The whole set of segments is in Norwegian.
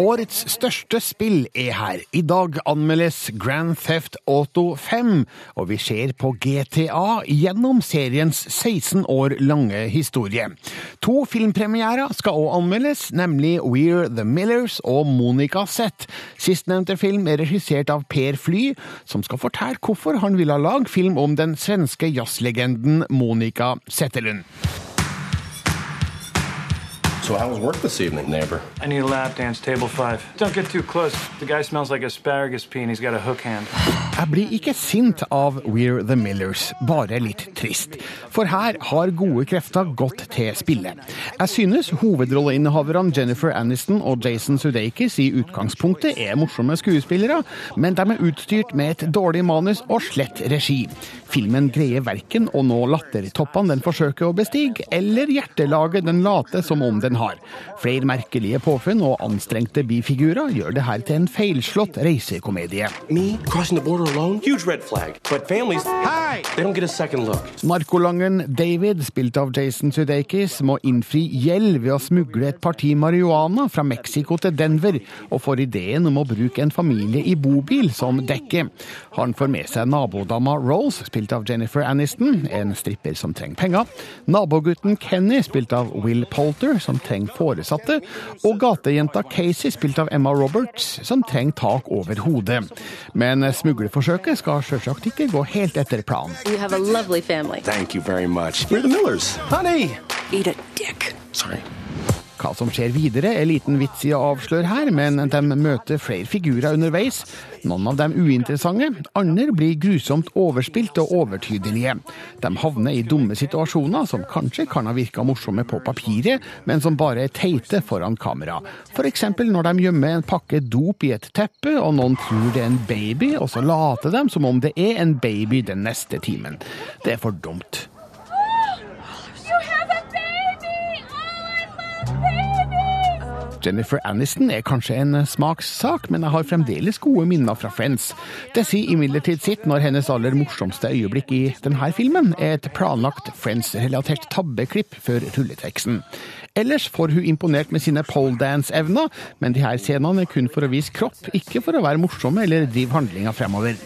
Årets største spill er her. I dag anmeldes Grand Theft Auto 5, og vi ser på GTA gjennom seriens 16 år lange historie. To filmpremierer skal også anmeldes, nemlig We're The Millers og Monica Z. Sistnevnte film er regissert av Per Fly, som skal fortelle hvorfor han ville lage film om den svenske jazzlegenden Monica Zetterlund. So how was work this evening, neighbor? I need a lap dance, table five. Don't get too close. The guy smells like asparagus pea and he's got a hook hand. Jeg blir ikke sint av We're The Millers, bare litt trist. For her har gode krefter gått til spille. Jeg synes hovedrolleinnehaverne Jennifer Aniston og Jason Sudeikis i utgangspunktet er morsomme skuespillere, men de er utstyrt med et dårlig manus og slett regi. Filmen greier verken å nå lattertoppene den forsøker å bestige, eller hjertelaget den later som om den har. Flere merkelige påfunn og anstrengte bifigurer gjør det her til en feilslått reisekomedie. Me crossing the border alone? Huge red flag. But families, Hei! they don't get a second look. Narkolangen David, spilt av Jason Sudeikis, må innfri gjeld ved å smugle et parti marihuana fra Mexico til Denver, og får ideen om å bruke en familie i bobil som dekke. Han får med seg nabodama Rose, spilt av Jennifer Aniston, en stripper som trenger penger, nabogutten Kenny, spilt av Will Polter, som trenger foresatte, og gatejenta Casey, spilt av Emma Roberts, som trenger tak over hodet. Men smuglerforsøket skal sjølsagt ikke gå helt etter planen. You have a lovely family. Thank you very much. We're the Millers. Honey! Eat a dick. Sorry. Hva som skjer videre er liten vits i å avsløre her, men de møter flere figurer underveis. Noen av dem uinteressante, andre blir grusomt overspilt og overtydelige. De havner i dumme situasjoner som kanskje kan ha virka morsomme på papiret, men som bare er teite foran kamera. F.eks. når de gjemmer en pakke dop i et teppe, og noen tror det er en baby, og så later de som om det er en baby den neste timen. Det er for dumt. You have a baby! Oh, I love babies! Jennifer Aniston er kanskje en smakssak, men jeg har fremdeles gode minner fra Friends. Det sier imidlertid sitt når hennes aller morsomste øyeblikk i denne filmen er et planlagt Friends-relatert tabbeklipp før rulleteksten. Ellers får hun imponert med sine poledance-evner, men de her scenene er kun for å vise kropp, ikke for å være morsomme eller drive handlinga fremover.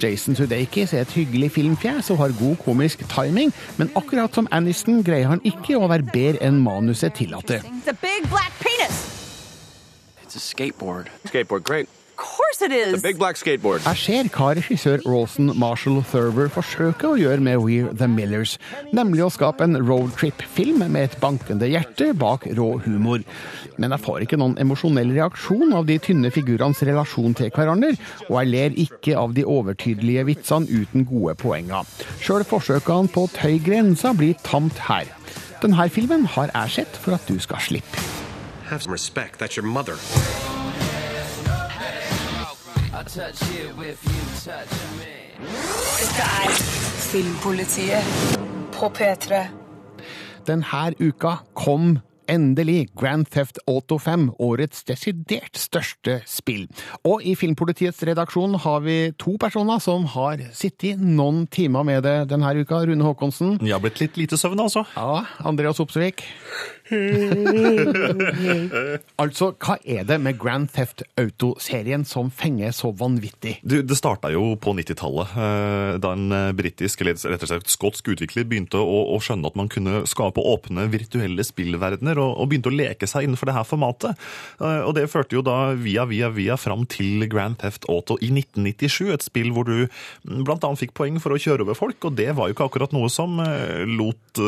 Jason Sudeikis er et hyggelig filmfjes og har god komisk timing, men akkurat som Aniston greier han ikke å være bedre enn manuset tillater. It's a. Skateboard. Skateboard, great. Of course it is. The big black skateboard. Jeg ser hva regissør Rawson Marshall Thurber forsøker å gjøre med We're The Millers, nemlig å skape en roadtrip-film med et bankende hjerte bak rå humor. Men jeg får ikke noen emosjonell reaksjon av de tynne figurenes relasjon til hverandre, og jeg ler ikke av de overtydelige vitsene uten gode poenger. Sjøl forsøkene på å tøye grensa blir tamt her. Denne filmen har jeg sett for at du skal slippe. Have some respect. That's your mother. Dette er Filmpolitiet på P3. Denne uka kom endelig Grand Theft Auto 5, årets desidert største spill. Og i Filmpolitiets redaksjon har vi to personer som har sittet noen timer med det denne uka. Rune Håkonsen. Jeg har blitt litt lite søvn, altså. Ja, Andreas Opsvik. altså, hva er det med Grand Theft Auto-serien som fenger så vanvittig? Du, det starta jo på 90-tallet, eh, da en eh, britisk, eller rett og slett skotsk utvikler begynte å, å skjønne at man kunne skape åpne virtuelle spillverdener, og, og begynte å leke seg innenfor det her formatet. Eh, Og det førte jo da via, via, via fram til Grand Theft Auto i 1997, et spill hvor du bl.a. blant annet fikk poeng for å kjøre over folk, og det var jo ikke akkurat noe som lot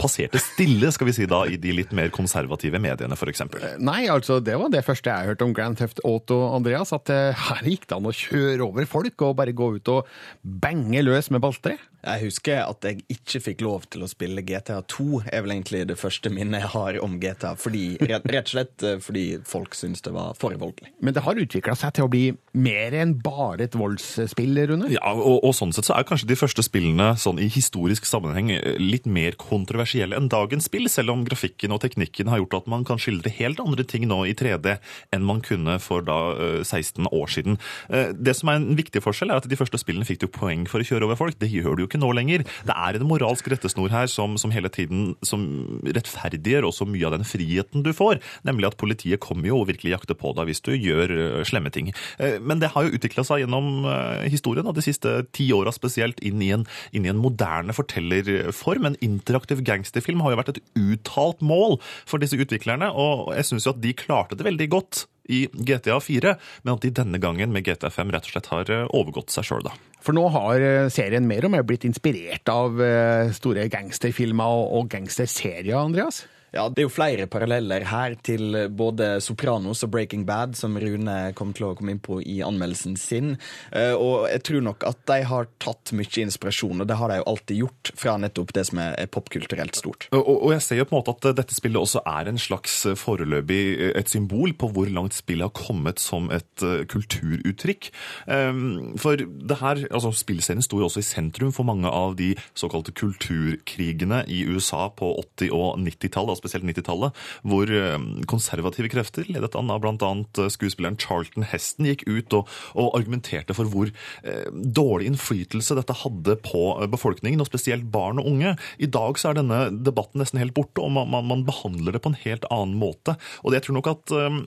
passerte stille, skal vi si da, i de litt mer konservative mediene, f.eks. Nei, altså, det var det første jeg hørte om Grand Theft Auto, Andreas. At eh, her gikk det an å kjøre over folk og bare gå ut og bange løs med balltre. Jeg husker at jeg ikke fikk lov til å spille GTA 2, er vel egentlig det første minnet jeg har om GTA. Fordi, rett, og slett eh, fordi folk syns det var for voldelig. Men det har utvikla seg til å bli mer enn bare et voldsspill, Rune? Ja, og, og sånn sett så er kanskje de første spillene sånn i historisk sammenheng eh, litt mer kontroversielle enn dagens spill, selv om grafikken og teknikken har gjort at man kan skildre helt andre ting nå i 3D enn man kunne for da eh, 16 år siden. Eh, Det som er en viktig forskjell, er at de første spillene fikk du poeng for å kjøre over folk. Det gjør du jo ikke nå lenger. Det er en moralsk rettesnor her som, som hele tiden som rettferdiggjør også mye av den friheten du får, nemlig at politiet kommer jo og virkelig jakter på deg hvis du gjør eh, slemme ting. Eh, Men det har jo utvikla seg gjennom eh, historien, og de siste ti åra spesielt, inn i, en, inn i en moderne fortellerform. En interaktiv gangsterfilm har jo vært et uttalt mål for disse utviklerne, og jeg syns jo at de klarte det veldig godt i GTA 4, men at de denne gangen med GTA 5 rett og slett har eh, overgått seg sjøl, da. For nå har eh, serien mer og mer blitt inspirert av eh, store gangsterfilmer og gangsterserier, Andreas? Ja, Det er jo flere paralleller her til både Sopranos og Breaking Bad, som Rune kom til å komme inn på i anmeldelsen sin. Eh, Og jeg tror nok at de har tatt mye inspirasjon, og det har de jo alltid gjort, fra nettopp det som er popkulturelt stort. Og, og jeg ser jo på en måte at dette spillet også er en slags eh, foreløpig eh, et symbol på hvor langt spillet har kommet som et kulturuttrykk. Ehm, For det her, altså Spillserien sto jo også i sentrum for mange av de såkalte kulturkrigene i USA på 80- og 90-tallet, og spesielt 90-tallet, hvor eh, konservative krefter, ledet an av bl.a. skuespilleren Charlton Heston, gikk ut og, og argumenterte for hvor eh, dårlig innflytelse dette hadde på eh, befolkningen, og spesielt barn og unge. I dag så er denne debatten nesten helt borte, og man, man, man behandler det på en helt annen måte. Og det jeg tror nok at eh,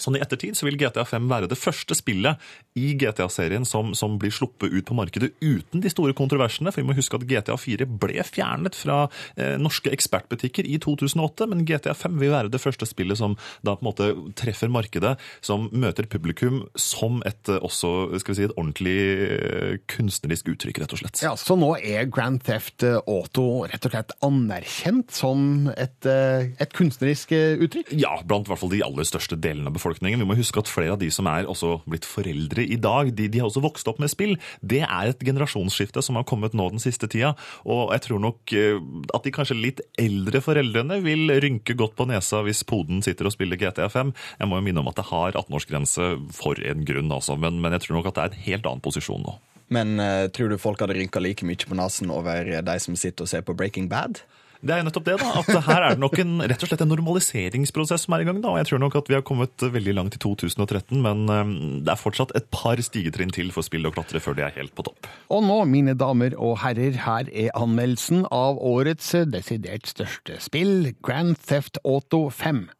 Sånn I ettertid så vil GTA 5 være det første spillet i GTA-serien som, som blir sluppet ut på markedet uten de store kontroversene. For vi må huske at GTA 4 ble fjernet fra eh, norske ekspertbutikker i 2008, men GTA 5 vil være det første spillet som da på en måte treffer markedet, som møter publikum som et eh, også, skal vi si, et ordentlig eh, kunstnerisk uttrykk, rett og slett. Ja, Så nå er Grand Theft Auto rett og slett anerkjent som et, eh, et kunstnerisk eh, uttrykk? Ja, blant hvert fall de aller største delene av befolkningen. Vi må huske at flere av de som er også blitt foreldre i dag, de, de har også vokst opp med spill. Det er et generasjonsskifte som har kommet nå den siste tida. Og jeg tror nok eh, at de kanskje litt eldre foreldrene vil rynke godt på nesa hvis poden sitter og spiller GTA 5. Jeg må jo minne om at det har 18-årsgrense for en grunn, altså. Men, men jeg tror nok at det er en helt annen posisjon nå. Men uh, tror du folk hadde rynka like mye på nesen over de som sitter og ser på Breaking Bad? Det er nettopp det, da. At her er det nok en, rett og slett en normaliseringsprosess som er i gang. da, og Jeg tror nok at vi har kommet veldig langt i 2013, men eh, det er fortsatt et par stigetrinn til for spill og klatre før de er helt på topp. Og nå, mine damer og herrer, her er anmeldelsen av årets desidert største spill, Grand Theft Auto 5.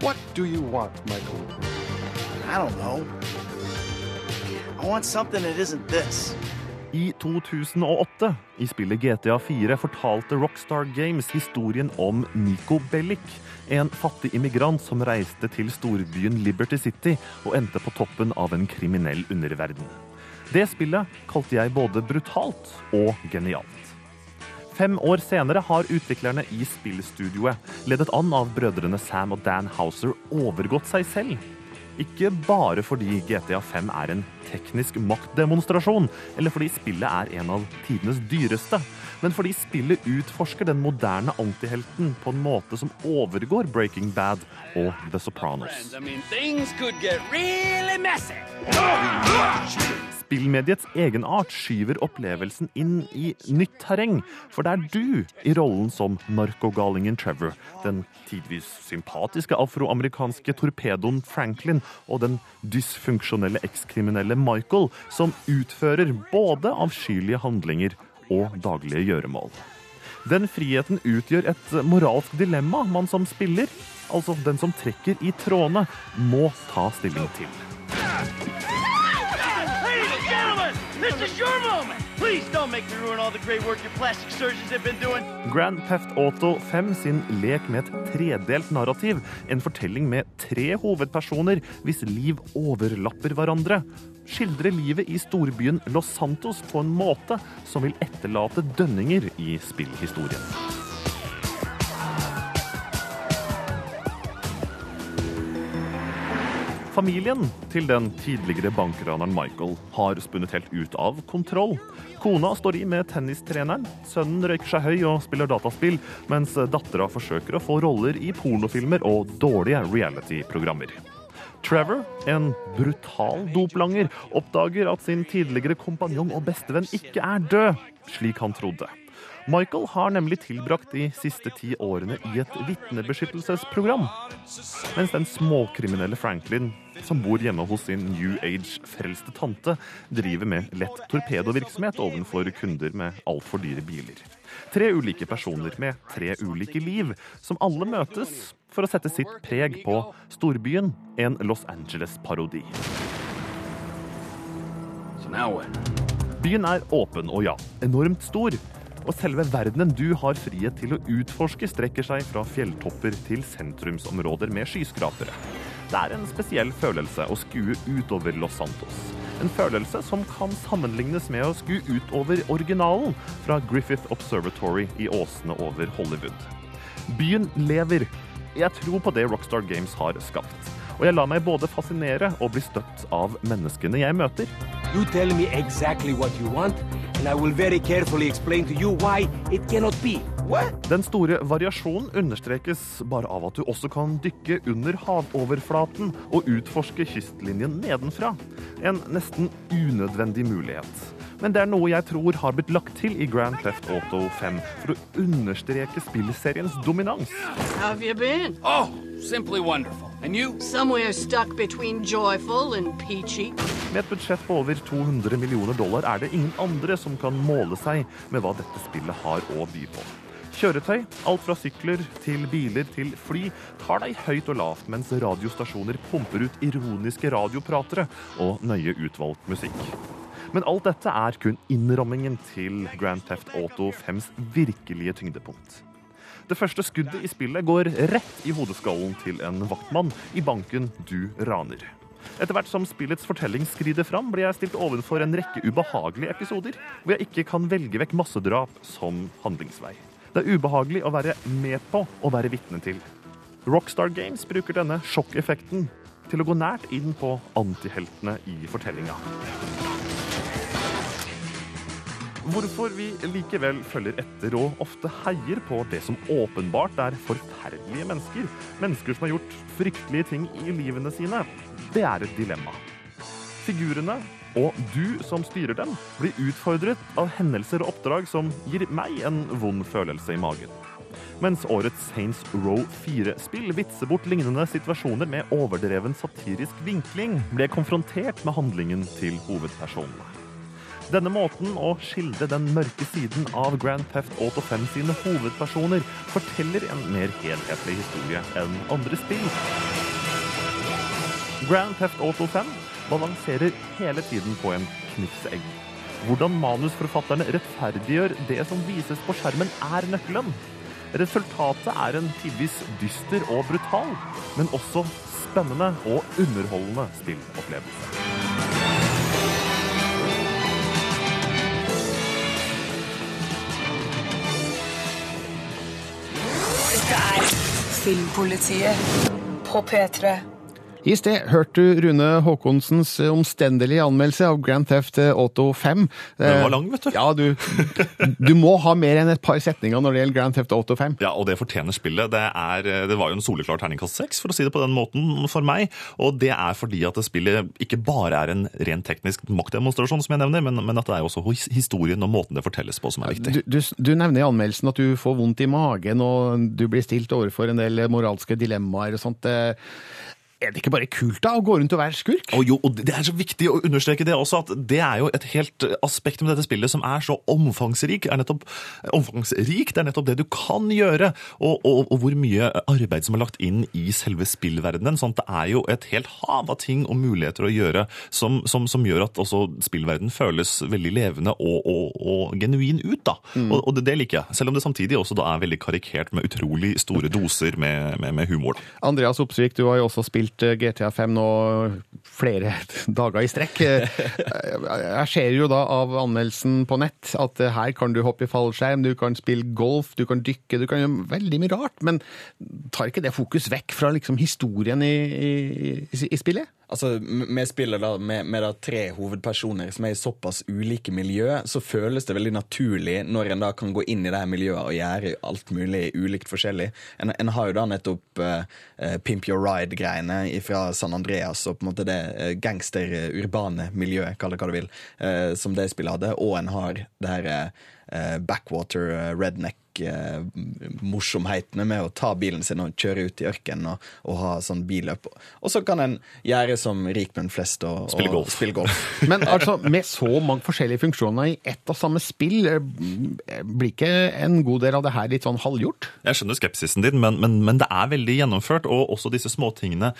What do you want, Michael? I don't know. I want something that isn't this. I 2008, i spillet GTA 4, fortalte Rockstar Games historien om Nico Bellic, en fattig immigrant som reiste til storbyen Liberty City og endte på toppen av en kriminell underverden. Det spillet kalte jeg både brutalt og genialt. Fem år senere har utviklerne i spillstudioet, ledet an av brødrene Sam og Dan Houser, overgått seg selv. Ikke bare fordi GTA 5 er en teknisk maktdemonstrasjon, eller fordi spillet er en av tidenes dyreste, men fordi spillet utforsker den moderne antihelten på en måte som overgår Breaking Bad og The Sopranos. Spillmediets egenart skyver opplevelsen inn i nytt terreng, for det er du i rollen som narkogalingen Trevor, den tidvis sympatiske afroamerikanske torpedoen Franklin og den dysfunksjonelle ekskriminelle Michael som utfører både avskyelige handlinger og daglige gjøremål. Den friheten utgjør et moralsk dilemma man som spiller, altså den som trekker i trådene, må ta stilling til. This. Grand Theft Auto 5 sin lek med et tredelt narrativ, en fortelling med tre hovedpersoner hvis liv overlapper hverandre, skildrer livet i storbyen Los Santos på en måte som vil etterlate dønninger i spillhistorien. Familien til den tidligere bankraneren Michael har spunnet helt ut av kontroll. Kona står i med tennistreneren, sønnen røyker seg høy og spiller dataspill, mens dattera forsøker å få roller i pornofilmer og dårlige reality-programmer. Trevor, en brutal doplanger, oppdager at sin tidligere kompanjong og bestevenn ikke er død, slik han trodde. Michael har nemlig tilbrakt de siste ti årene i et vitnebeskyttelsesprogram. Mens den småkriminelle Franklin, som bor hjemme hos sin New Age-frelste tante, driver med lett torpedovirksomhet overfor kunder med altfor dyre biler. Tre ulike personer med tre ulike liv, som alle møtes for å sette sitt preg på storbyen, en Los Angeles-parodi. Byen er åpen og ja, enormt stor. Og selve verdenen du har frihet til å utforske, strekker seg fra fjelltopper til sentrumsområder med skyskrapere. Det er en spesiell følelse å skue utover Los Santos. En følelse som kan sammenlignes med å skue utover originalen fra Griffith Observatory i åsene over Hollywood. Byen lever. Jeg tror på det Rockstar Games har skapt. Og jeg lar meg både fascinere og bli støtt av menneskene jeg møter. You tell me exactly what you want, and I will very carefully explain to you why it cannot be. What? Den store variasjonen understrekes bare av at du også kan dykke under havoverflaten og utforske kystlinjen nedenfra. En nesten unødvendig mulighet. Men det er noe jeg tror har blitt lagt til i Grand Theft Auto 5 for å understreke spillseriens dominans. How have you been? Oh, simply wonderful. And you? Somewhere stuck between joyful and peachy. Med et budsjett på over 200 millioner dollar er det ingen andre som kan måle seg med hva dette spillet har å by på. Kjøretøy, alt fra sykler til biler til fly, tar deg høyt og lavt mens radiostasjoner pumper ut ironiske radiopratere og nøye utvalgt musikk. Men alt dette er kun innrammingen til Grand Theft Auto 5s virkelige tyngdepunkt. Det første skuddet i spillet går rett i hodeskallen til en vaktmann i banken du raner. Etter hvert som spillets fortelling skrider fram, blir jeg stilt overfor en rekke ubehagelige episoder, hvor jeg ikke kan velge vekk massedrap som handlingsvei. Det er ubehagelig å være med på å være vitne til. Rockstar Games bruker denne sjokkeffekten til å gå nært inn på antiheltene i fortellinga. Hvorfor vi likevel følger etter og ofte heier på det som åpenbart er forferdelige mennesker, mennesker som har gjort fryktelige ting i livene sine, det er et dilemma. Figurene og du som styrer dem, blir utfordret av hendelser og oppdrag som gir meg en vond følelse i magen. Mens årets Saints Row 4-spill vitser bort lignende situasjoner med overdreven satirisk vinkling, ble konfrontert med handlingen til hovedpersonene. Denne måten å skildre den mørke siden av Grand Theft Auto 5 sine hovedpersoner forteller en mer helhetlig historie enn andre spill. Grand Theft Auto 5 balanserer hele tiden på en knivsegg. Hvordan manusforfatterne rettferdiggjør det som vises på skjermen, er nøkkelen. Resultatet er en tidvis dyster og brutal, men også spennende og underholdende spillopplevelse. Filmpolitiet på P3. I sted hørte du Rune Haakonsens omstendelige anmeldelse av Grand Theft Auto 5. Den var lang, vet du. Ja, du, du må ha mer enn et par setninger når det gjelder Grand Theft Auto 5. Ja, og det fortjener spillet. Det, er, det var jo en soleklar terningkast seks, for å si det på den måten for meg. Og det er fordi at spillet ikke bare er en rent teknisk maktdemonstrasjon, som jeg nevner, men, men at det er også historien og måten det fortelles på som er viktig. Du, du, du nevner i anmeldelsen at du får vondt i magen, og du blir stilt overfor en del moralske dilemmaer og sånt. Er det ikke bare kult da, å gå rundt og være skurk? Og jo, og Det er så viktig å understreke det også, at det er jo et helt aspekt med dette spillet som er så omfangsrik. Er nettopp, omfangsrik, Det er nettopp det du kan gjøre, og, og, og, hvor mye arbeid som er lagt inn i selve spillverdenen. sånn at Det er jo et helt hav av ting og muligheter å gjøre som, som, som gjør at også spillverden føles veldig levende og, og genuin ut. da. Mm. Og, det, det, liker jeg. Selv om det samtidig også da er veldig karikert med utrolig store doser med, med, med humor. Andreas Opsvik, du har jo også spilt spilt GTA 5 nå flere dager i strekk. Jeg ser jo da av anmeldelsen på nett at her kan du hoppe i fallskjerm, du kan spille golf, du kan dykke, du kan gjøre veldig mye rart. Men tar ikke det fokus vekk fra liksom historien i, i, i spillet? Altså, Vi spiller da med, med da tre hovedpersoner som er i såpass ulike miljø, så føles det veldig naturlig når en da kan gå inn i det her miljøet og gjøre alt mulig ulikt forskjellig. En, en har jo da nettopp eh, Pimp Your Ride-greiene fra San Andreas og på en måte det uh, gangster-urbane miljøet, kall det hva du vil, uh, som det spillet hadde, og en har det her backwater eh, eh, morsomhetene med å ta bilen sin og kjøre ut i ørkenen og, og ha sånn billøp. Og så kan en gjøre som rikmenn flest og, Spille golf. spille golf. Men altså, med så mange forskjellige funksjoner i ett og samme spill, blir ikke en god del av det her litt sånn halvgjort? Jeg skjønner skepsisen din, men, men, men det er veldig gjennomført, og også disse småtingene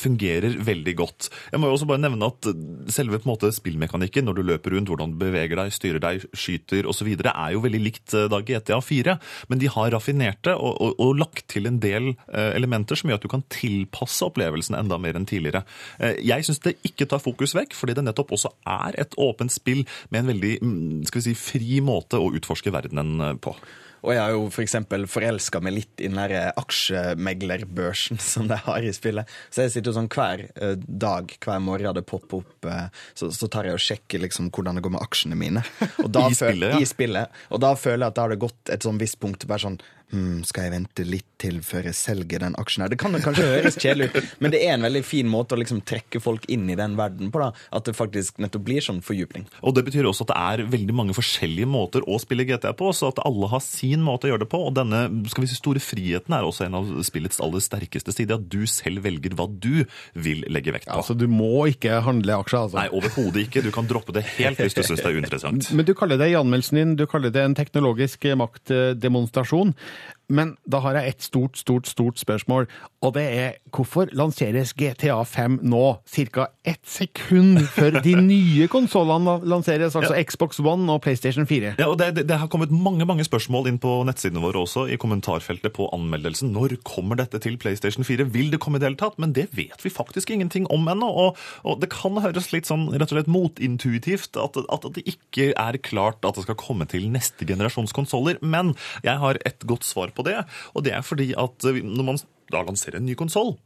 fungerer veldig godt. Jeg må jo også bare nevne at selve på en måte spillmekanikken, når du løper rundt, hvordan du beveger deg, styrer deg, skyter osv., er jo veldig likt eh, da GTA 4, men de har raffinert det og, og, og lagt til en del eh, elementer som gjør at du kan tilpasse opplevelsen enda mer enn tidligere. Eh, Jeg syns det ikke tar fokus vekk, fordi det nettopp også er et åpent spill med en veldig mm, skal vi si, fri måte å utforske verdenen på. Og jeg har jo for eksempel forelska meg litt i den der aksjemeglerbørsen som de har i spillet. Så jeg sitter jo sånn hver eh, dag, hver morgen det popper opp, eh, så, så tar jeg og sjekker liksom hvordan det går med aksjene mine. I spillet, ja. I spillet. Og da føler jeg at da har det gått et sånn visst punkt. Bare sånn hm, Skal jeg vente litt til før jeg selger den aksjen her? Det kan kanskje høres kjedelig ut, men det er en veldig fin måte å liksom trekke folk inn i den verden på. da, At det faktisk nettopp blir sånn fordypning. Og Det betyr også at det er veldig mange forskjellige måter å spille GTA på, så at alle har sin måte å gjøre det på. Og denne skal vi si, store friheten er også en av spillets aller sterkeste sider. At du selv velger hva du vil legge vekt på. Altså, du må ikke handle aksjer, altså. Nei, overhodet ikke. Du kan droppe det helt hvis du syns det er uinteressant. Men du kaller det i anmeldelsen din du kaller det en teknologisk maktdemonstrasjon. Men da har jeg et stort, stort, stort spørsmål, og det er hvorfor lanseres GTA 5 nå, ca. ett sekund før de nye konsollene lanseres, altså Xbox One og PlayStation 4? Ja, og det, det, det har kommet mange mange spørsmål inn på nettsidene våre også, i kommentarfeltet på anmeldelsen. Når kommer dette til PlayStation 4? Vil det komme i det hele tatt? Men det vet vi faktisk ingenting om ennå. Og, og det kan høres litt sånn rett og slett motintuitivt at, at det ikke er klart at det skal komme til neste generasjons konsoller. Men jeg har et godt svar på det, og det er fordi at når man da lanserer en ny konsoll,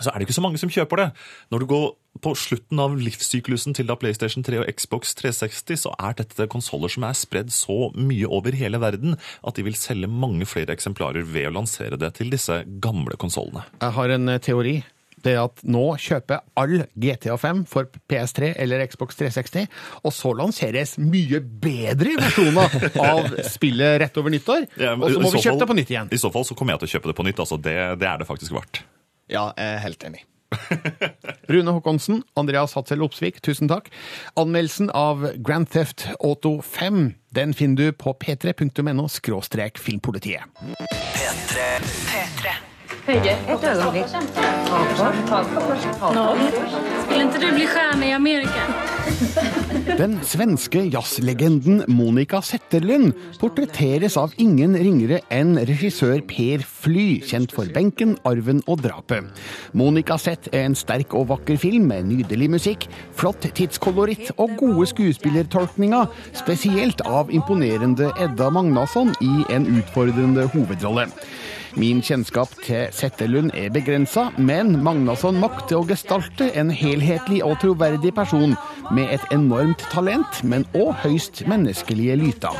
så er det ikke så mange som kjøper det. Når du går på slutten av livssyklusen til da PlayStation 3 og Xbox 360, så er dette konsoller som er spredd så mye over hele verden at de vil selge mange flere eksemplarer ved å lansere det til disse gamle konsollene. Jeg har en eh, teori det er at nå kjøper alle GTA5 for PS3 eller Xbox 360, og så lanseres mye bedre versjoner av spillet rett over nyttår. Og så må vi kjøpe det på nytt igjen. I så fall så kommer jeg til å kjøpe det på nytt. altså Det, det er det faktisk verdt. Ja, jeg er helt enig. Rune Håkonsen, Andreas Hatzel Opsvik, tusen takk. Anmeldelsen av Grand Theft Auto 5 den finner du på p3.no Skråstrek filmpolitiet. P3. P3. Höjde. Ett ögonblick. Skulle inte du bli stjärna i Amerika? Den svenske jazzlegenden Monica Zetterlund portretteres av ingen ringere enn regissør Per Fly, kjent for 'Benken', 'Arven' og 'Drapet'. Monica Zett er en sterk og vakker film med nydelig musikk, flott tidskoloritt og gode skuespillertolkninger, spesielt av imponerende Edda Magnasson i en utfordrende hovedrolle. Min kjennskap til Settelund er begrensa, men Magnasson makter å gestalte en helhetlig og troverdig person med et enormt talent, men òg høyst menneskelige lyter.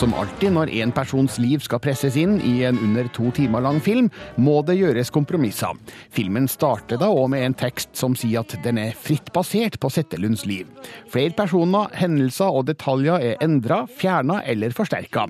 Som alltid når en persons liv skal presses inn i en under to timer lang film, må det gjøres kompromisser. Filmen starter da òg med en tekst som sier at den er fritt basert på Settelunds liv. Flere personer, hendelser og detaljer er endra, fjerna eller forsterka.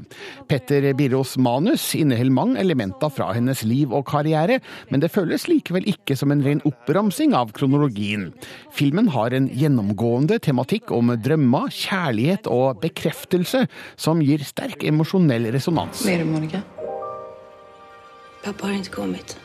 Petter Birros manus inneholder mange elementer fra hennes liv og karriere, men det føles likevel ikke som en ren oppramsing av kronologien. Filmen har en gjennomgående tematikk om drømmer, kjærlighet og bekreftelse, som gir sterk emosjonell resonans. Vad är det, Monica? Pappa har ikke kommet.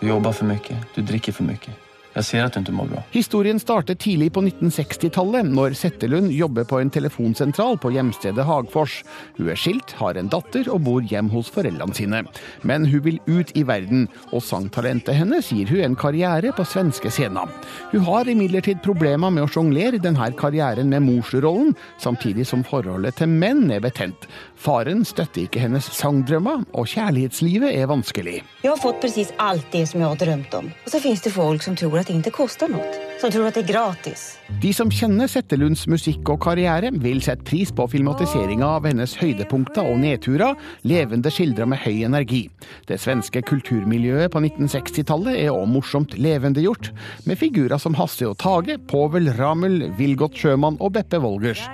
Du jobber for mye. du drikker for mycket. Jeg ser at hun ikke mår bra. Historien starter tidlig på 1960-tallet, når Settelund jobber på en telefonsentral på hjemstedet Hagfors. Hun er skilt, har en datter og bor hjem hos foreldrene sine. Men hun vil ut i verden, og sangtalentet hennes gir hun en karriere på svenske scener. Hun har imidlertid problemer med å sjonglere denne karrieren med morsrollen, samtidig som forholdet til menn er betent. Faren støtter ikke hennes sangdrømmer, og kjærlighetslivet er vanskelig. Jeg har fått precis alt det som jeg har drømt om. Og så finnes det folk som tror at det ikke kostar noe. Som tror at det er gratis. De som kjenner Settelunds musikk og karriere, vil sette pris på filmatiseringa av hennes høydepunkter og nedturer, levende skildra med høy energi. Det svenske kulturmiljøet på 1960-tallet er òg morsomt levendegjort, med figurer som Hasse og Tage, Povel Ramel, Vilgot Sjømann og Beppe Wolgers.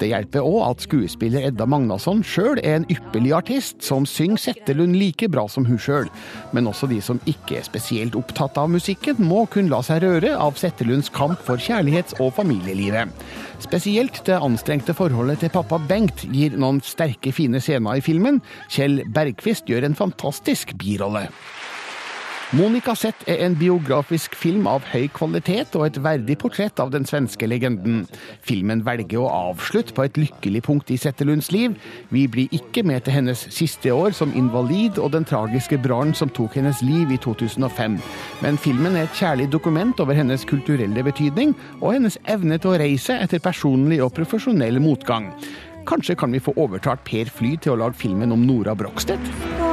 Det hjelper òg at skuespiller Edda Magnasson sjøl er en ypperlig artist som synger Settelund like bra som hun sjøl. Men også de som ikke er spesielt opptatt av musikken, må kunne la seg røre av Settelunds kamp for kjærlighets- og familielivet. Spesielt det anstrengte forholdet til pappa Bengt gir noen sterke, fine scener i filmen. Kjell Bergquist gjør en fantastisk birolle. Monica Zett er en biografisk film av høy kvalitet og et verdig portrett av den svenske legenden. Filmen velger å avslutte på et lykkelig punkt i Settelunds liv. Vi blir ikke med til hennes siste år som invalid og den tragiske brannen som tok hennes liv i 2005. Men filmen er et kjærlig dokument over hennes kulturelle betydning og hennes evne til å reise etter personlig og profesjonell motgang. Kanskje kan vi få overtalt Per Fly til å lage filmen om Nora Brogstedt?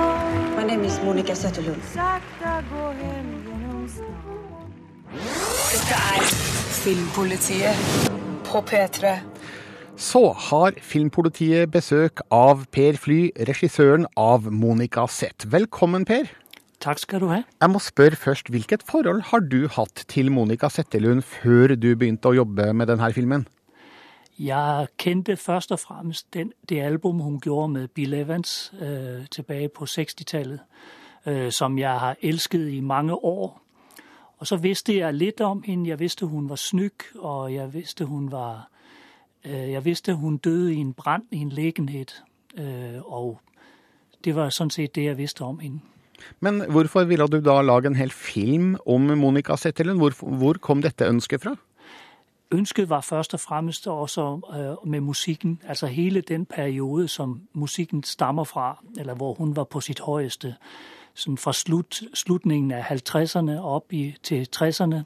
Name is Monica Zetterlund. Dette er Filmpolitiet på P3. Så har Filmpolitiet besøk av Per Fly, regissøren av Monica Z. Velkommen, Per. Takk skal du ha. Jeg må spørre først, Hvilket forhold har du hatt til Monica Zetterlund før du begynte å jobbe med denne filmen? Jeg kendte først og fremmest den, det album hun gjorde med Bill Evans øh, tilbake på 60-tallet, øh, som jeg har elsket i mange år. Og så visste jeg litt om henne. Jeg visste hun var snygg, og jeg visste hun var øh, Jeg visste hun døde i en brann i en legenhet. Øh, og det var sånn sett det jeg visste om henne. Men hvorfor ville du da lage en hel film om Monica Zetterlund? Hvor, hvor kom dette ønsket fra? Ønsket var først og fremmest også øh, med musikken. Altså hele den periode som musikken stammer fra, eller hvor hun var på sitt høyeste. Sånn fra slut, slutningen av 50'erne opp i, til 60'erne.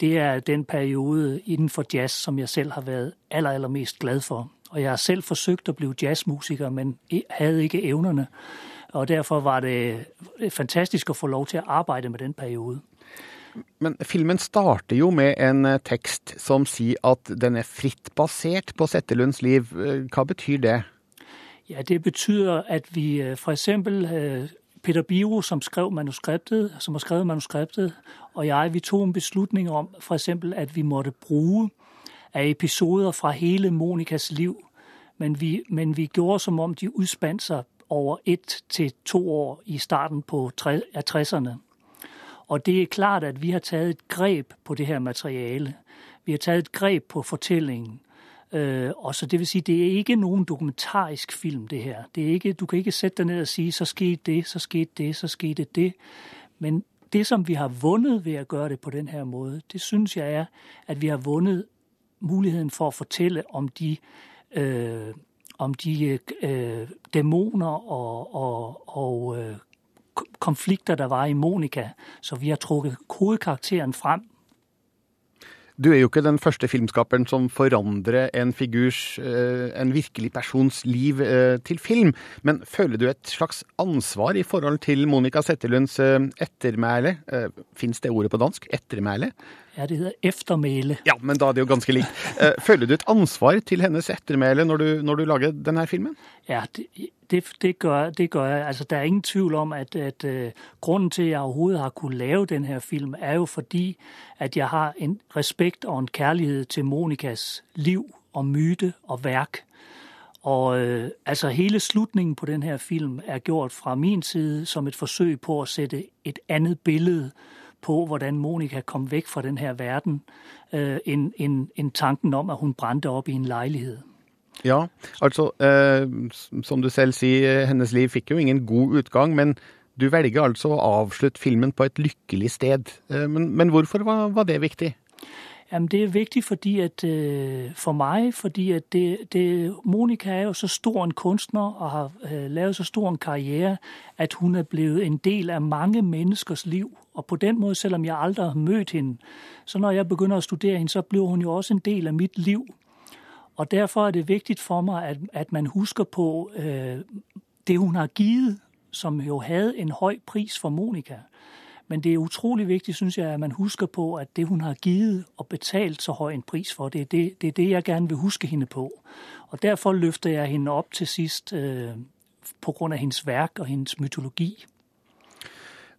Det er den periode innenfor jazz som jeg selv har vært aller, aller mest glad for. Og jeg har selv forsøkt å bli jazzmusiker, men hadde ikke evnene. Og derfor var det fantastisk å få lov til å arbeide med den periode. Men filmen starter jo med en eh, tekst som sier at den er fritt basert på Settelunds liv. Hva betyr det? Ja, Det betyr at vi f.eks. Peter Biro, som skrev manuskriptet, som har skrevet manuskriptet, og jeg, vi tok en beslutning om f.eks. at vi måtte bruke av episoder fra hele Monicas liv. Men vi, men vi gjorde som om de utspant seg over ett til to år i starten på, av 60'erne. Og det er klart at vi har tatt et grep på det her materialet. Vi har tatt et grep på fortellingen. Uh, og så det vil si, det er ikke noen dokumentarisk film, det her. Det ikke, du kan ikke sette deg ned og si så skete det, så skete det, så skete det. Men det som vi har vunnet ved å gjøre det på denne måten, det syns jeg er at vi har vunnet muligheten for å fortelle om de, øh, om de øh, dæmoner og, og, og konflikter der var i Monica. Så vi har trukket hovedkarakteren frem. Du er jo ikke den første filmskaperen som forandrer en figurs, en virkelig persons liv til film. Men føler du et slags ansvar i forhold til Monica Settelunds ettermæle? Fins det ordet på dansk? Ettermæle? Ja, det eftermæle. Ja, men da er det jo ganske likt. Føler du et ansvar til hennes ettermæle når du, når du lager denne filmen? Ja, det, det, det, gør, det gør jeg. Altså, der er ingen tvivl om, at, at uh, grunnen til, at jeg overhovedet har kunnet lave denne filmen, er jo fordi, at jeg har en respekt og en kjærlighet til Monicas liv og myte og værk. Og uh, altså, hele slutningen på denne her film er gjort fra min side som et forsøk på å sette et andet billede på, hvordan Monica kom vekk fra denne verden, enn en, end tanken om, at hun brente opp i en leilighet. Ja, altså, eh, som du selv sier, hennes liv fikk jo ingen god utgang, men Du velger altså å avslutte filmen på et lykkelig sted. Eh, men, men hvorfor var, var, det viktig? Jamen, det er viktig fordi at, øh, for meg fordi at det, det, Monica er jo så stor en kunstner og har øh, lavet så stor en karriere at hun er blevet en del av mange menneskers liv. Og på den måten, selv om jeg aldri har møtt henne, så når jeg begynner å studere henne, så blir hun jo også en del av mitt liv. Og derfor er det viktig for meg at, at man husker på øh, det hun har gitt som jo hadde en høy pris for Monica. Men det er utrolig viktig, synes jeg, at man husker på, at det hun har givet og betalt så høy en pris for, det er det, det, er det jeg gerne vil huske henne på. Og derfor løfter jeg henne opp til sist øh, på grunn av hennes verk og hennes mytologi.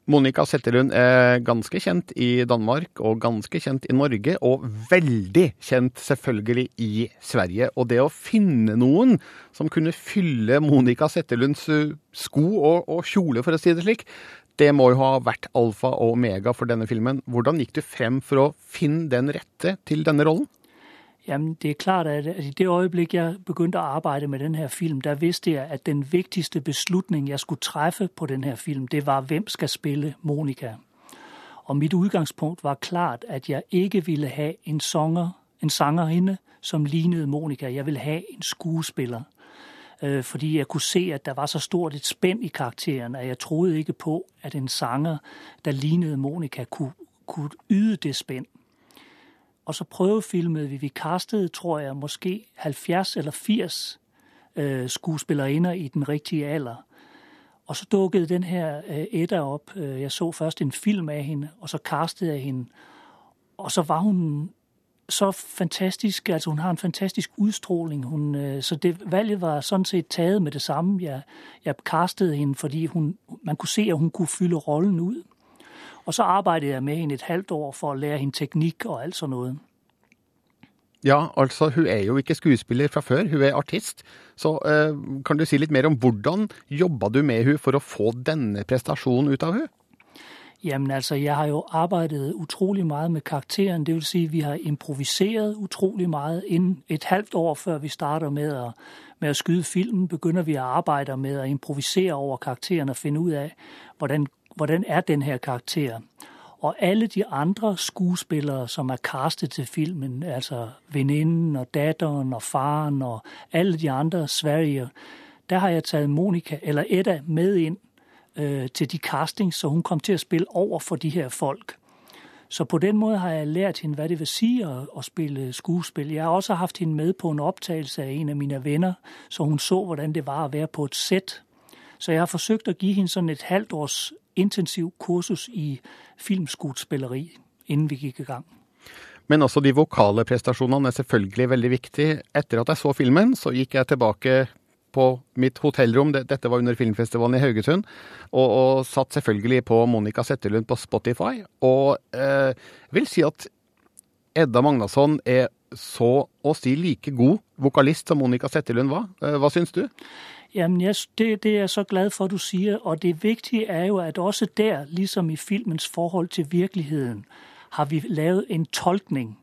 Monica Setterlund er ganske kjent i Danmark og ganske kjent i Norge, og veldig kjent selvfølgelig i Sverige. Og det å finne noen som kunne fylle Monica Setterlunds eh, sko og, og kjole, for å si det slik, det må jo ha vært alfa og omega for denne filmen. Hvordan gikk du frem for å finne den rette til denne rollen? Jamen, det er klart, at i det øjeblik, jeg begyndte at arbejde med den her film, der vidste jeg, at den vigtigste beslutning, jeg skulle træffe på den her film, det var, hvem skal spille Monica. Og mit udgangspunkt var klart, at jeg ikke ville have en sanger, en sangerinde, som lignede Monica. Jeg ville have en skuespiller. Øh, fordi jeg kunne se, at der var så stort et spænd i karakteren, at jeg troede ikke på, at en sanger, der lignede Monica, kunne, kunne yde det spænd. Og så prøvefilmede vi. Vi kastede, tror jeg, måske 70 eller 80 øh, skuespillerinder i den rigtige alder. Og så dukkede den her øh, Edda op. Øh, jeg så først en film av henne, og så kastede jeg henne. Og så var hun så fantastisk. Altså hun har en fantastisk udstråling. Hun, øh, så det valget var sånn sett taget med det samme. Jeg, jeg kastede henne fordi hun, man kunne se at hun kunne fylle rollen ut. Og så arbeidet jeg med henne et halvt år for å lære henne teknikk og alt sånn noe. Ja, altså hun er jo ikke skuespiller fra før, hun er artist. Så eh, kan du si litt mer om hvordan jobba du med hun for å få denne prestasjonen ut av hun? Jamen altså, jeg har jo arbeidet utrolig meget med karakteren. Det vil si, vi har improviseret utrolig meget. Innen et halvt år før vi starter med å, med at skyde filmen, begynner vi å arbeide med å improvisere over karakteren og finne ut av hvordan hvordan er her karakteren. Og alle de andre skuespillere som er castet til filmen, altså venninnen og datteren og faren og alle de andre Sverige, der har jeg taget Monica eller Edda med inn øh, til de castings, så hun kom til å spille over for de her folk. Så på den måten har jeg lært henne hva det vil si å, spille skuespill. Jeg har også hatt henne med på en opptakelse av en av mine venner, så hun så hvordan det var å være på et sett. Så jeg har forsøkt å gi henne sånn et halvt års intensiv kursus i filmskuespilleri inden vi gikk i gang. Men også de vokale prestasjonene er selvfølgelig veldig viktig. Etter at jeg så filmen, så gikk jeg tilbake på mitt hotellrom, dette var under filmfestivalen i Haugesund, og, og satt selvfølgelig på Monica Settelund på Spotify. Og eh, vil si at Edda Magnasson er så å si like god vokalist som Monica Settelund var. Eh, hva syns du? Jamen, jeg, det, det er jeg så glad for, at du sier. Og det vigtige er jo, at også der, liksom i filmens forhold til virkeligheten, har vi lavet en tolkning.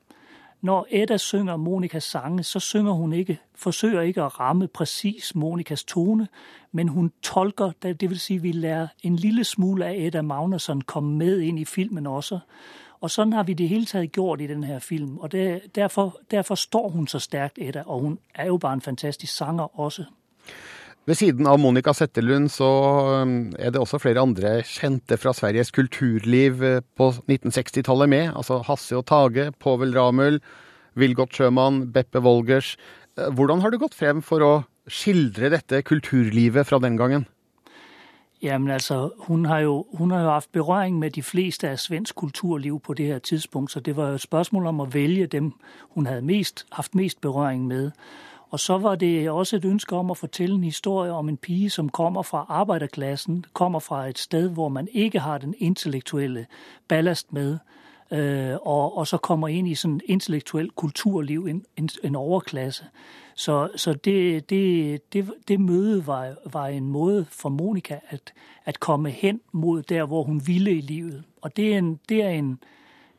Når Edda synger Monikas sange, så synger hun ikke, forsøger ikke å ramme præcis Monikas tone, men hun tolker, det vil si vi lærer en lille smule av Edda Magnusson komme med inn i filmen også. Og sånn har vi det hele taget gjort i denne her film. Og det, derfor, derfor står hun så sterkt, Edda, og hun er jo bare en fantastisk sanger også. Ved siden av Monica Settelund så um, er det også flere andre kjente fra Sveriges kulturliv eh, på 1960-tallet med. Altså Hasse og Tage, Povel Ramel, Vilgot Sjømann, Beppe Wolgers. Eh, hvordan har du gått frem for å skildre dette kulturlivet fra den gangen? Jamen altså, hun har, jo, hun har jo haft berøring med de fleste av svensk kulturliv på det her tidspunkt, så det var jo et spørsmål om å velge dem hun hadde mest, haft mest berøring med. Og så var det også et ønske om å fortelle en historie om en pige som kommer fra arbeiderklassen, kommer fra et sted hvor man ikke har den intellektuelle ballast med, øh, og, og, så kommer inn i sånn intellektuelt kulturliv, en, en, overklasse. Så, så det, det, det, det, mødet var, var, en måte for Monica at, komme hen mot der hvor hun ville i livet. Og det er en, er en,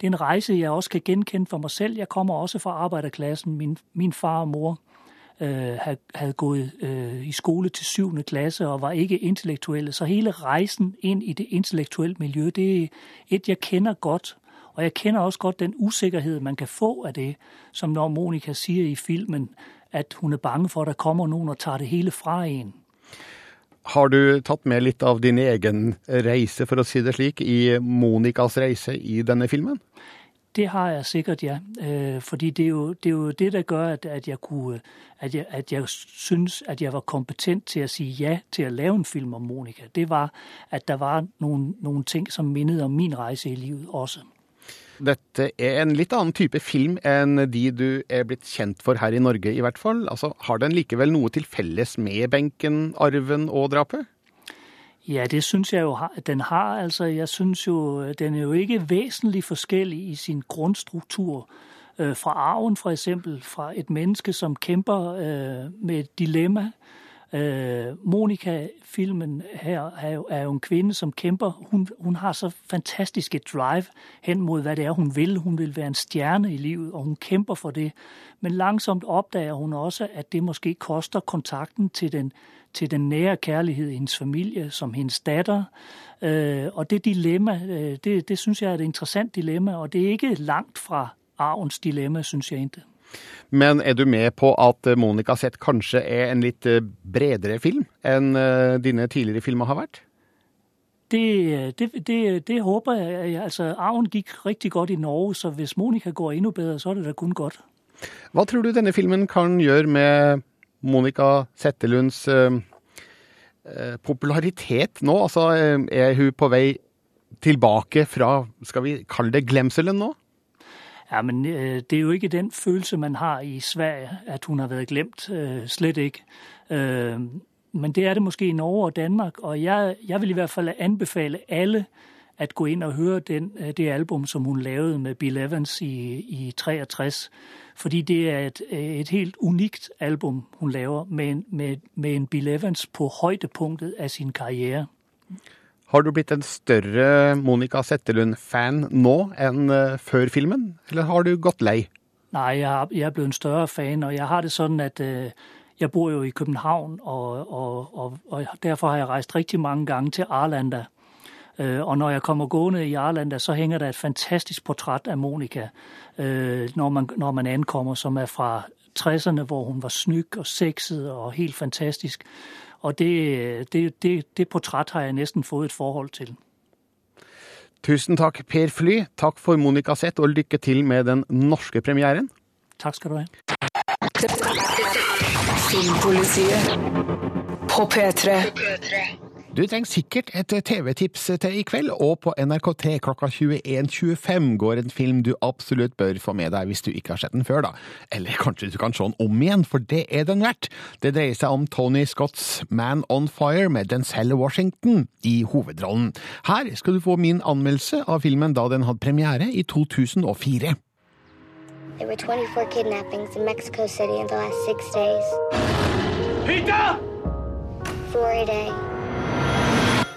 det er en reise jeg også kan gjenkjenne for meg selv. Jeg kommer også fra arbeiderklassen. Min, min far og mor havde gået øh, i skole til syvende klasse og var ikke intellektuelle. Så hele rejsen ind i det intellektuelle miljø, det er et, jeg kender godt. Og jeg kender også godt den usikkerhed, man kan få af det, som når Monica siger i filmen, at hun er bange for, at der kommer noen og tar det hele fra en. Har du tatt med litt av din egen reise, for å si det slik, i Monicas reise i denne filmen? Det har jeg sikkert, ja. Øh, fordi det er, jo, det er jo det, der gør, at, at, jeg at, jeg, at jeg synes, at jeg var kompetent til at sige ja til at lave en film om Monica. Det var, at der var nogle, nogle ting, som mindede om min rejse i livet også. Dette er en litt annen type film enn de du er blitt kjent for her i Norge, i hvert fall. Altså, har den likevel noe til felles med benken, arven og drapet? Ja, det synes jeg jo, den har. Altså, jeg synes jo, den er jo ikke væsentlig forskellig i sin grundstruktur øh, fra arven, eksempel, fra et menneske, som kæmper øh, med et dilemma. Øh, Monica-filmen her er jo, en kvinde, som kjemper. Hun, hun har så fantastisk et drive hen mot hva det er, hun vil. Hun vil være en stjerne i livet, og hun kjemper for det. Men langsomt oppdager hun også, at det måske koster kontakten til den til den nære kærlighed i hendes familie, som hendes datter. Øh, og det dilemma, øh, det, det synes jeg er et interessant dilemma, og det er ikke langt fra arvens dilemma, synes jeg ikke. Men er du med på at Monica Sett kanskje er en litt bredere film enn dine tidligere filmer har vært? Det, det, det, det håper jeg. Altså, arven gikk riktig godt i Norge, så hvis Monica går enda bedre, så er det da kun godt. Hva tror du denne filmen kan gjøre med Monica Settelunds eh, popularitet nå? Altså, er hun på vei tilbake fra, skal vi kalle det glemselen nå? Ja, men det er jo ikke den følelse, man har i Sverige, at hun har vært glemt. Slett ikke. Men det er det måske i Norge og Danmark, og jeg, jeg vil i hvert fall anbefale alle at gå inn og høre den, det album, som hun lavede med Bill Evans i, i 63. Fordi det er et, et helt unikt album, hun laver med, med, med en Bill Evans på høydepunktet av sin karriere. Har du blitt en større Monica Settelund-fan nå enn før filmen, eller har du gått lei? Nei, jeg, har, jeg er blitt en større fan, og jeg har det sånn at øh, jeg bor jo i København, og, og, og, og derfor har jeg reist riktig mange ganger til Arlanda. Øh, og når jeg kommer gående i Arlanda, så henger der et fantastisk portræt af Monica, øh, når, man, når man ankommer, som er fra 60'erne, hvor hun var snygg og sexet og helt fantastisk. Og det, det, det, det portræt har jeg næsten fået et forhold til. Tusen takk, Per Fly. Takk for Monica Sett, og lykke til med den norske premieren. Takk skal du ha. Filmpolitiet på P3. Du trenger sikkert et TV-tips til i kveld, og på NRK3 klokka 21.25 går en film du absolutt bør få med deg hvis du ikke har sett den før, da. Eller kanskje du kan se den om igjen, for det er den verdt. Det dreier seg om Tony Scotts Man on Fire med Denzel Washington i hovedrollen. Her skal du få min anmeldelse av filmen da den hadde premiere i 2004. There were 24 kidnappings in Mexico City in the last six days. Pita! Four a day.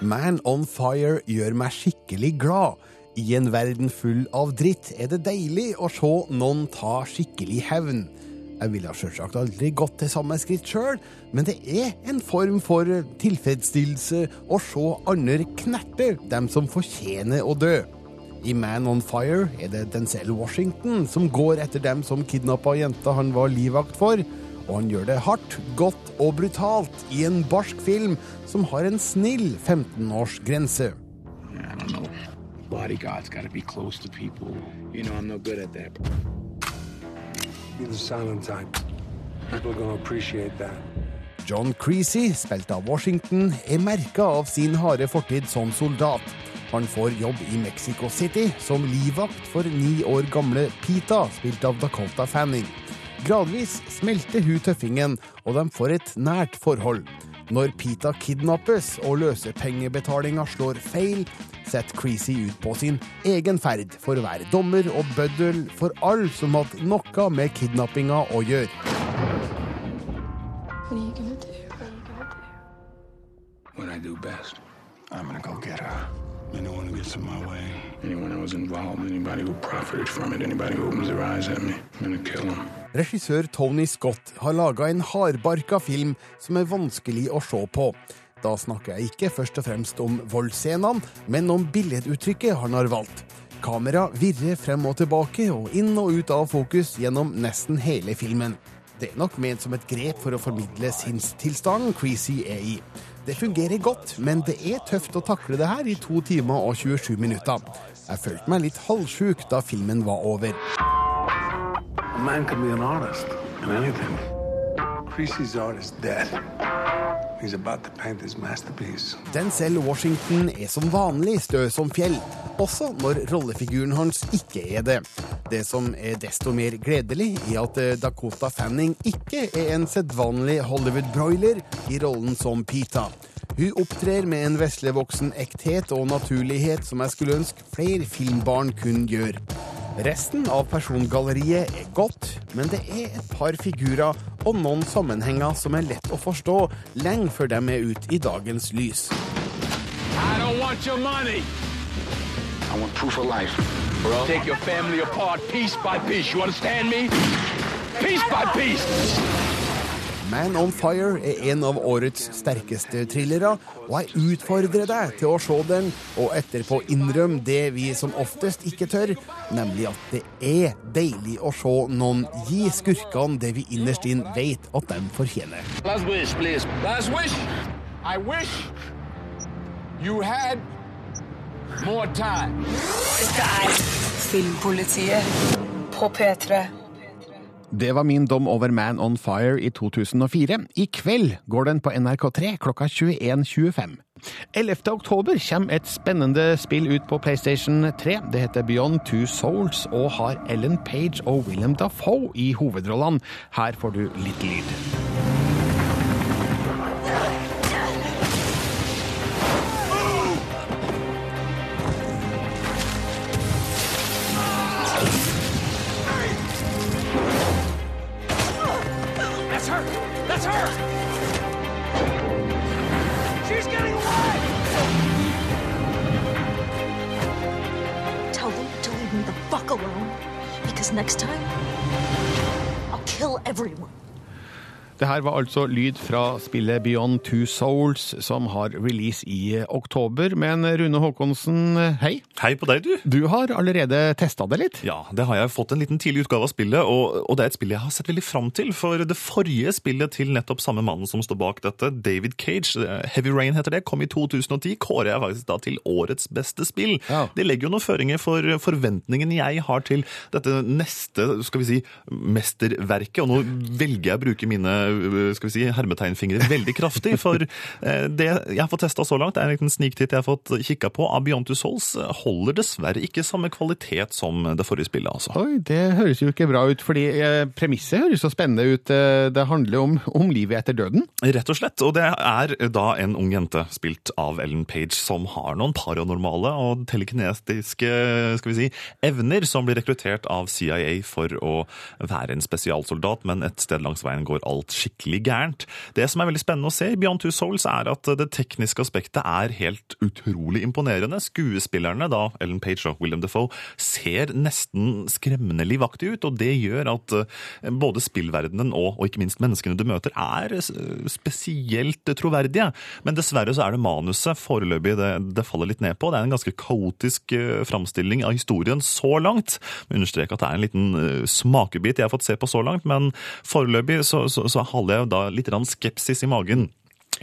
Man on Fire gjør meg skikkelig glad. I en verden full av dritt er det deilig å se noen ta skikkelig hevn. Jeg ville selvsagt aldri gått til samme skritt sjøl, men det er en form for tilfredsstillelse å se andre knerte dem som fortjener å dø. I Man on Fire er det Denzel Washington som går etter dem som kidnappa jenta han var livvakt for, og han gjør det hardt, godt og brutalt i en barsk film som har en snill 15-årsgrense. Bodyguards gotta be close to people. You know, I'm no good at that. You're the silent type. People are gonna appreciate that. John Creasy, spilt av Washington, er merka av sin harde fortid som soldat. Han får jobb i Mexico City som livvakt for ni år gamle Pita, spilt av Dakota Fanning. Gradvis smelter hun tøffingen, og de får et nært forhold. Når Pita kidnappes og løsepengebetalinga slår feil, setter Creasy ut på sin egen ferd for å være dommer og bøddel for alle som hadde noe med kidnappinga å gjøre. What are you gonna do? What are you gonna do? What I do best. I'm gonna go get her. Anyone who gets in my way, Anyone that was involved, anybody who profited from it, anybody who opens their eyes at me, I'm gonna kill them. Regissør Tony Scott har laga en hardbarka film som er vanskelig å se på. Da snakker jeg ikke først og fremst om voldsscenene, men om billeduttrykket han har valgt. Kamera virrer frem og tilbake og inn og ut av fokus gjennom nesten hele filmen. Det er nok ment som et grep for å formidle sinnstilstanden Creasy er i. Det fungerer godt, men det er tøft å takle det her i to timer og 27 minutter. Jeg følte meg litt halvsjuk da filmen var over. A man can be an artist in anything. Creasy's art is dead. He's about to paint his masterpiece. Denzel Washington er som vanlig stø som fjell, også når rollefiguren hans ikke er det. Det som er desto mer gledelig, er at eh, Dakota Fanning ikke er en sedvanlig Hollywood-broiler i rollen som Pita. Hun opptrer med en veslevoksen ekthet og naturlighet som jeg skulle ønske flere filmbarn kunne gjøre. Resten av persongalleriet er godt, men det er et par figurer og noen sammenhenger som er lett å forstå lenge før de er ute i dagens lys. I don't want your money. I want proof of life. Bro. Take your family apart piece by piece. You understand me? Piece by piece. Man on Fire er en av årets sterkeste thrillere, og jeg utfordrer deg til å se den, og etterpå innrømme det vi som oftest ikke tør, nemlig at det er deilig å se noen gi skurkene det vi innerst inn vet at de fortjener. Last wish, please. Last wish. I wish you had more time. Dette er Filmpolitiet på P3. Det var min dom over Man on Fire i 2004. I kveld går den på NRK3 klokka 21.25. 11. oktober kommer et spennende spill ut på PlayStation 3. Det heter Beyond Two Souls og har Ellen Page og William Dafoe i hovedrollene. Her får du litt lyd. Det her var altså lyd fra spillet Beyond Two Souls, som har release i oktober. Men Rune Håkonsen, hei. Hei på deg, du. Du har allerede testa det litt? Ja, det har jeg fått en liten tidlig utgave av spillet, og, og det er et spill jeg har sett veldig fram til. For det forrige spillet til nettopp samme mannen som står bak dette, David Cage, eh, Heavy Rain heter det, kom i 2010. Kårer jeg faktisk da til årets beste spill. Ja. Det legger jo noen føringer for forventningen jeg har til dette neste, skal vi si, mesterverket. Og nå velger jeg å bruke mine skal vi si, hermetegnfingre veldig kraftig, for eh, det jeg har fått testa så langt, er en liten sniktitt jeg har fått kikka på av Beyond Two Souls, holder dessverre ikke samme kvalitet som det forrige spillet, altså. Oi, det høres jo ikke bra ut, fordi eh, premisset høres så spennende ut. Eh, Det handler om, om livet etter døden. Rett og slett. Og det er da en ung jente, spilt av Ellen Page, som har noen paranormale og telekinetiske skal vi si, evner, som blir rekruttert av CIA for å være en spesialsoldat, men et sted langs veien går alt skikkelig gærent. Det som er veldig spennende å se i Beyond Two Souls, er at det tekniske aspektet er helt utrolig imponerende. Skuespillerne, da Ellen Page og William Defoe, ser nesten skremmende livaktig ut, og det gjør at eh, både spillverdenen og, og ikke minst menneskene du møter, er eh, spesielt troverdige. Men dessverre så er det manuset foreløpig det, det faller litt ned på. Det er en ganske kaotisk eh, framstilling av historien så langt. Jeg at det er en liten smakebit jeg har fått se på så langt, men foreløpig så, så, så holder jeg da litt skepsis i magen.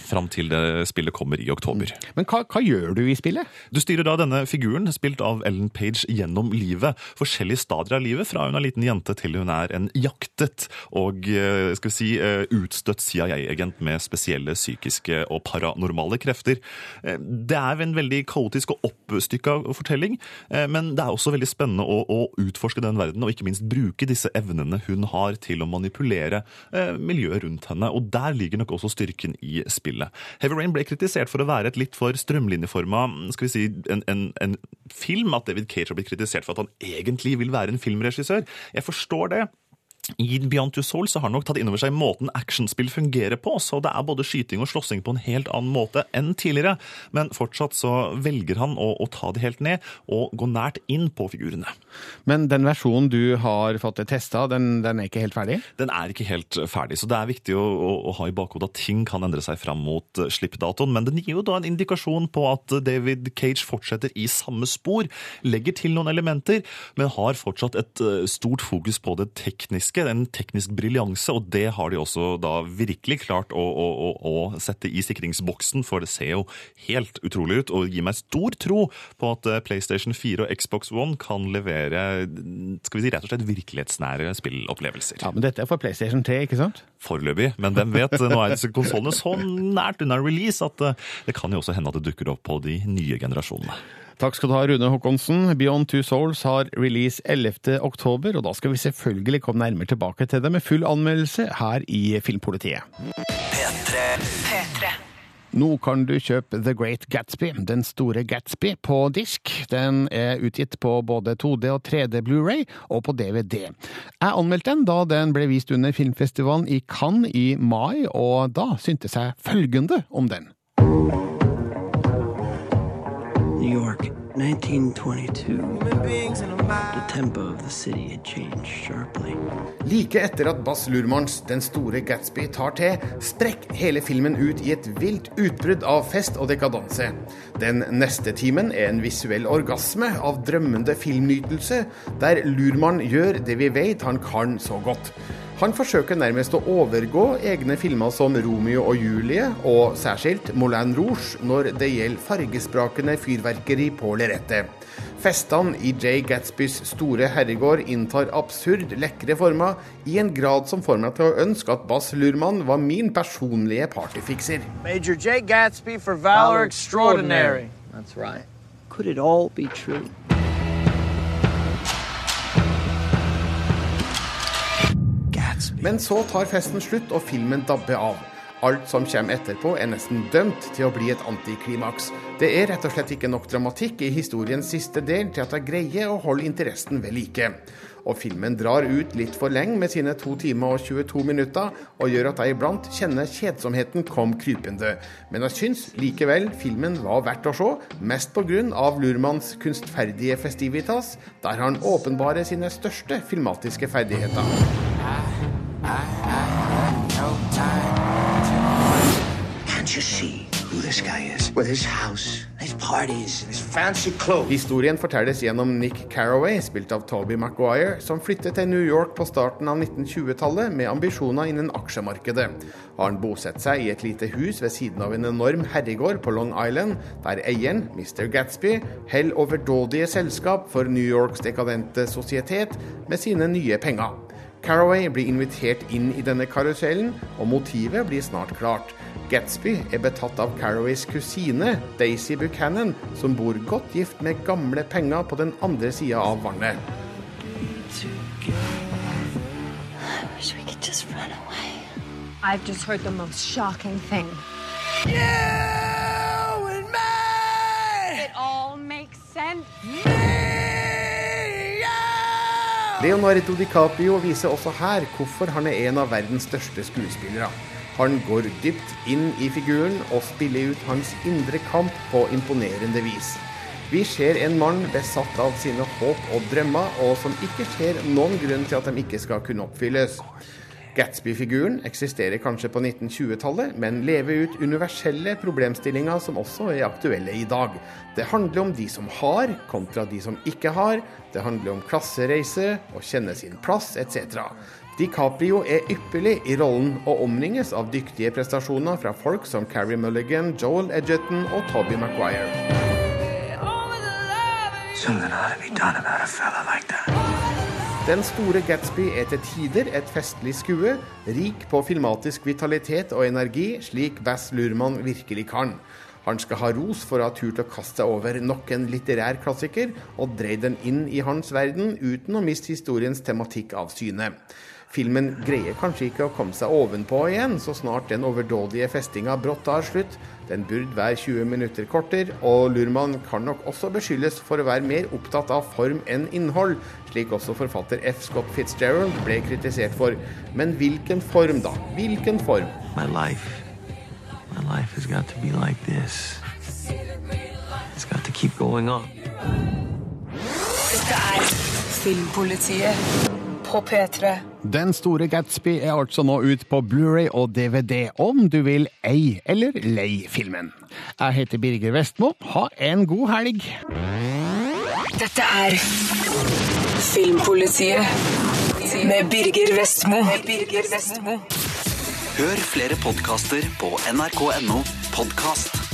Fram til det spillet kommer i oktober. Men hva, hva gjør du i spillet? Du styrer da denne figuren, spilt av Ellen Page, gjennom livet. Forskjellige stadier av livet, fra hun er liten jente til hun er en jaktet og eh, skal vi si, eh, utstøtt CIA-agent med spesielle psykiske og paranormale krefter. Eh, Det er en veldig kaotisk og oppstykka fortelling, men det er også veldig spennende å, å utforske den verden, og ikke minst bruke disse evnene hun har til å manipulere miljøet rundt henne. Og der ligger nok også styrken i spillet. Heavy Rain ble kritisert for å være et litt for strømlinjeforma skal vi si, en, en, en film. At David Cage har blitt kritisert for at han egentlig vil være en filmregissør. Jeg forstår det. I Beyond Two Souls så har han nok tatt inn over seg måten actionspill fungerer på, så det er både skyting og slåssing på en helt annen måte enn tidligere. Men fortsatt så velger han å, å ta det helt ned og gå nært inn på figurene. Men den versjonen du har fått testa, den, den er ikke helt ferdig? Den er ikke helt ferdig, så det er viktig å, å, å ha i bakhodet at ting kan endre seg fram mot eh, slippdatoen. Men den gir jo da en indikasjon på at David Cage fortsetter i samme spor, legger til noen elementer, men har fortsatt et eh, stort fokus på det tekniske, en teknisk briljanse, og det har de også da virkelig klart å, å, å, å sette i sikringsboksen, for det ser jo helt utrolig ut, og gir meg stor tro på at eh, PlayStation 4 og Xbox One kan levere skal vi si, rett og slett virkelighetsnære spillopplevelser. Ja, Men dette er for PlayStation 3, ikke sant? Foreløpig, men hvem vet? Nå er disse konsollene så nært unna release at eh, det kan jo også hende at det dukker opp på de nye generasjonene. Takk skal du ha, Rune Håkonsen. Beyond Two Souls har release 11. oktober, og da skal vi selvfølgelig komme nærmere tilbake til det med full anmeldelse her i Filmpolitiet. P3. Nå kan du kjøpe The Great Gatsby, Den store Gatsby, på disk. Den er utgitt på både 2D og 3D Blu-ray og på DVD. Jeg anmeldte den da den ble vist under filmfestivalen i Cannes i mai, og da syntes jeg følgende om den. New York, 1922. The tempo of the city had changed sharply. Like etter at Bass Lurmans Den store Gatsby tar til, sprekker hele filmen ut i et vilt utbrudd av fest og dekadanse. Den neste timen er en visuell orgasme av drømmende filmnytelse, der Lurmann gjør det vi vet han kan så godt. Han forsøker nærmest å overgå egne filmer som Romeo og Julie, og særskilt Moulin Rouge når det gjelder fargesprakende fyrverkeri på lerretet. Festene i Jay Gatsbys store herregård inntar absurd lekre former, i en grad som får meg til å ønske at Bass Lurman var min personlige partyfikser. Major Jay Gatsby for valor extraordinary. That's right. Could it all be true? Men så tar festen slutt, og filmen dabber av. Alt som kommer etterpå, er nesten dømt til å bli et antiklimaks. Det er rett og slett ikke nok dramatikk i historiens siste del til at jeg greier å holde interessen ved like. Og filmen drar ut litt for lenge med sine 2 timer og 22 minutter, og gjør at jeg iblant kjenner kjedsomheten kom krypende. Men jeg syns likevel filmen var verdt å se, mest pga. Lurmans kunstferdige festivitas, der han åpenbarer sine største filmatiske ferdigheter. Can't you see who this guy is? With his house, his parties, his fancy clothes. Historien fortelles gjennom Nick Carraway, spilt av Toby Maguire, som flyttet til New York på starten av 1920-tallet med ambisjoner innen aksjemarkedet. Han bosatt seg i et lite hus ved siden av en enorm herregård på Long Island, der eieren, Mr. Gatsby, holder overdådige selskap for New Yorks dekadente sosietet med sine nye penger. Carraway blir invitert inn i denne karusellen, og motivet blir snart klart. Gatsby er betatt av Carraways kusine, Daisy Buchanan, som bor godt gift med gamle penger på den andre sida av vannet. I wish we could just run away. I've just heard the most shocking thing. You and me! It all makes sense. Leonardo DiCaprio viser også her hvorfor han er en av verdens største skuespillere. Han går dypt inn i figuren og spiller ut hans indre kamp på imponerende vis. Vi ser en mann besatt av sine håp og drømmer, og som ikke ser noen grunn til at de ikke skal kunne oppfylles. Gatsby-figuren eksisterer kanskje på 1920-tallet, men lever ut universelle problemstillinger som også er aktuelle i dag. Det handler om de som har, kontra de som ikke har. Det handler om klassereise, å kjenne sin plass, etc. DiCaprio er ypperlig i rollen og omringes av dyktige prestasjoner fra folk som Carrie Mulligan, Joel Edgerton og Toby Maguire. Something ought to be done about a fella like that. Den store Gatsby er til tider et festlig skue, rik på filmatisk vitalitet og energi, slik Bass Lurman virkelig kan. Han skal ha ros for å ha turt å kaste seg over nok en litterær klassiker, og dreid den inn i hans verden uten å miste historiens tematikk av syne. Filmen greier kanskje ikke å komme seg ovenpå igjen så snart den overdådige festinga brått tar slutt. Den burde være 20 minutter kortere, og Lurman kan nok også beskyldes for å være mer opptatt av form enn innhold, slik også forfatter F. Scott Fitzgerald ble kritisert for. Men hvilken form, da? Hvilken form? My life. My life has got to be like this. It's got to keep going on. Dette er Filmpolitiet på P3. Den store Gatsby er altså nå ut på Blu-ray og DVD, om du vil ei eller lei filmen. Jeg heter Birger Vestmo. Ha en god helg. Dette er Filmpolitiet med Birger Vestmo. Hør flere podkaster på nrk.no podkast.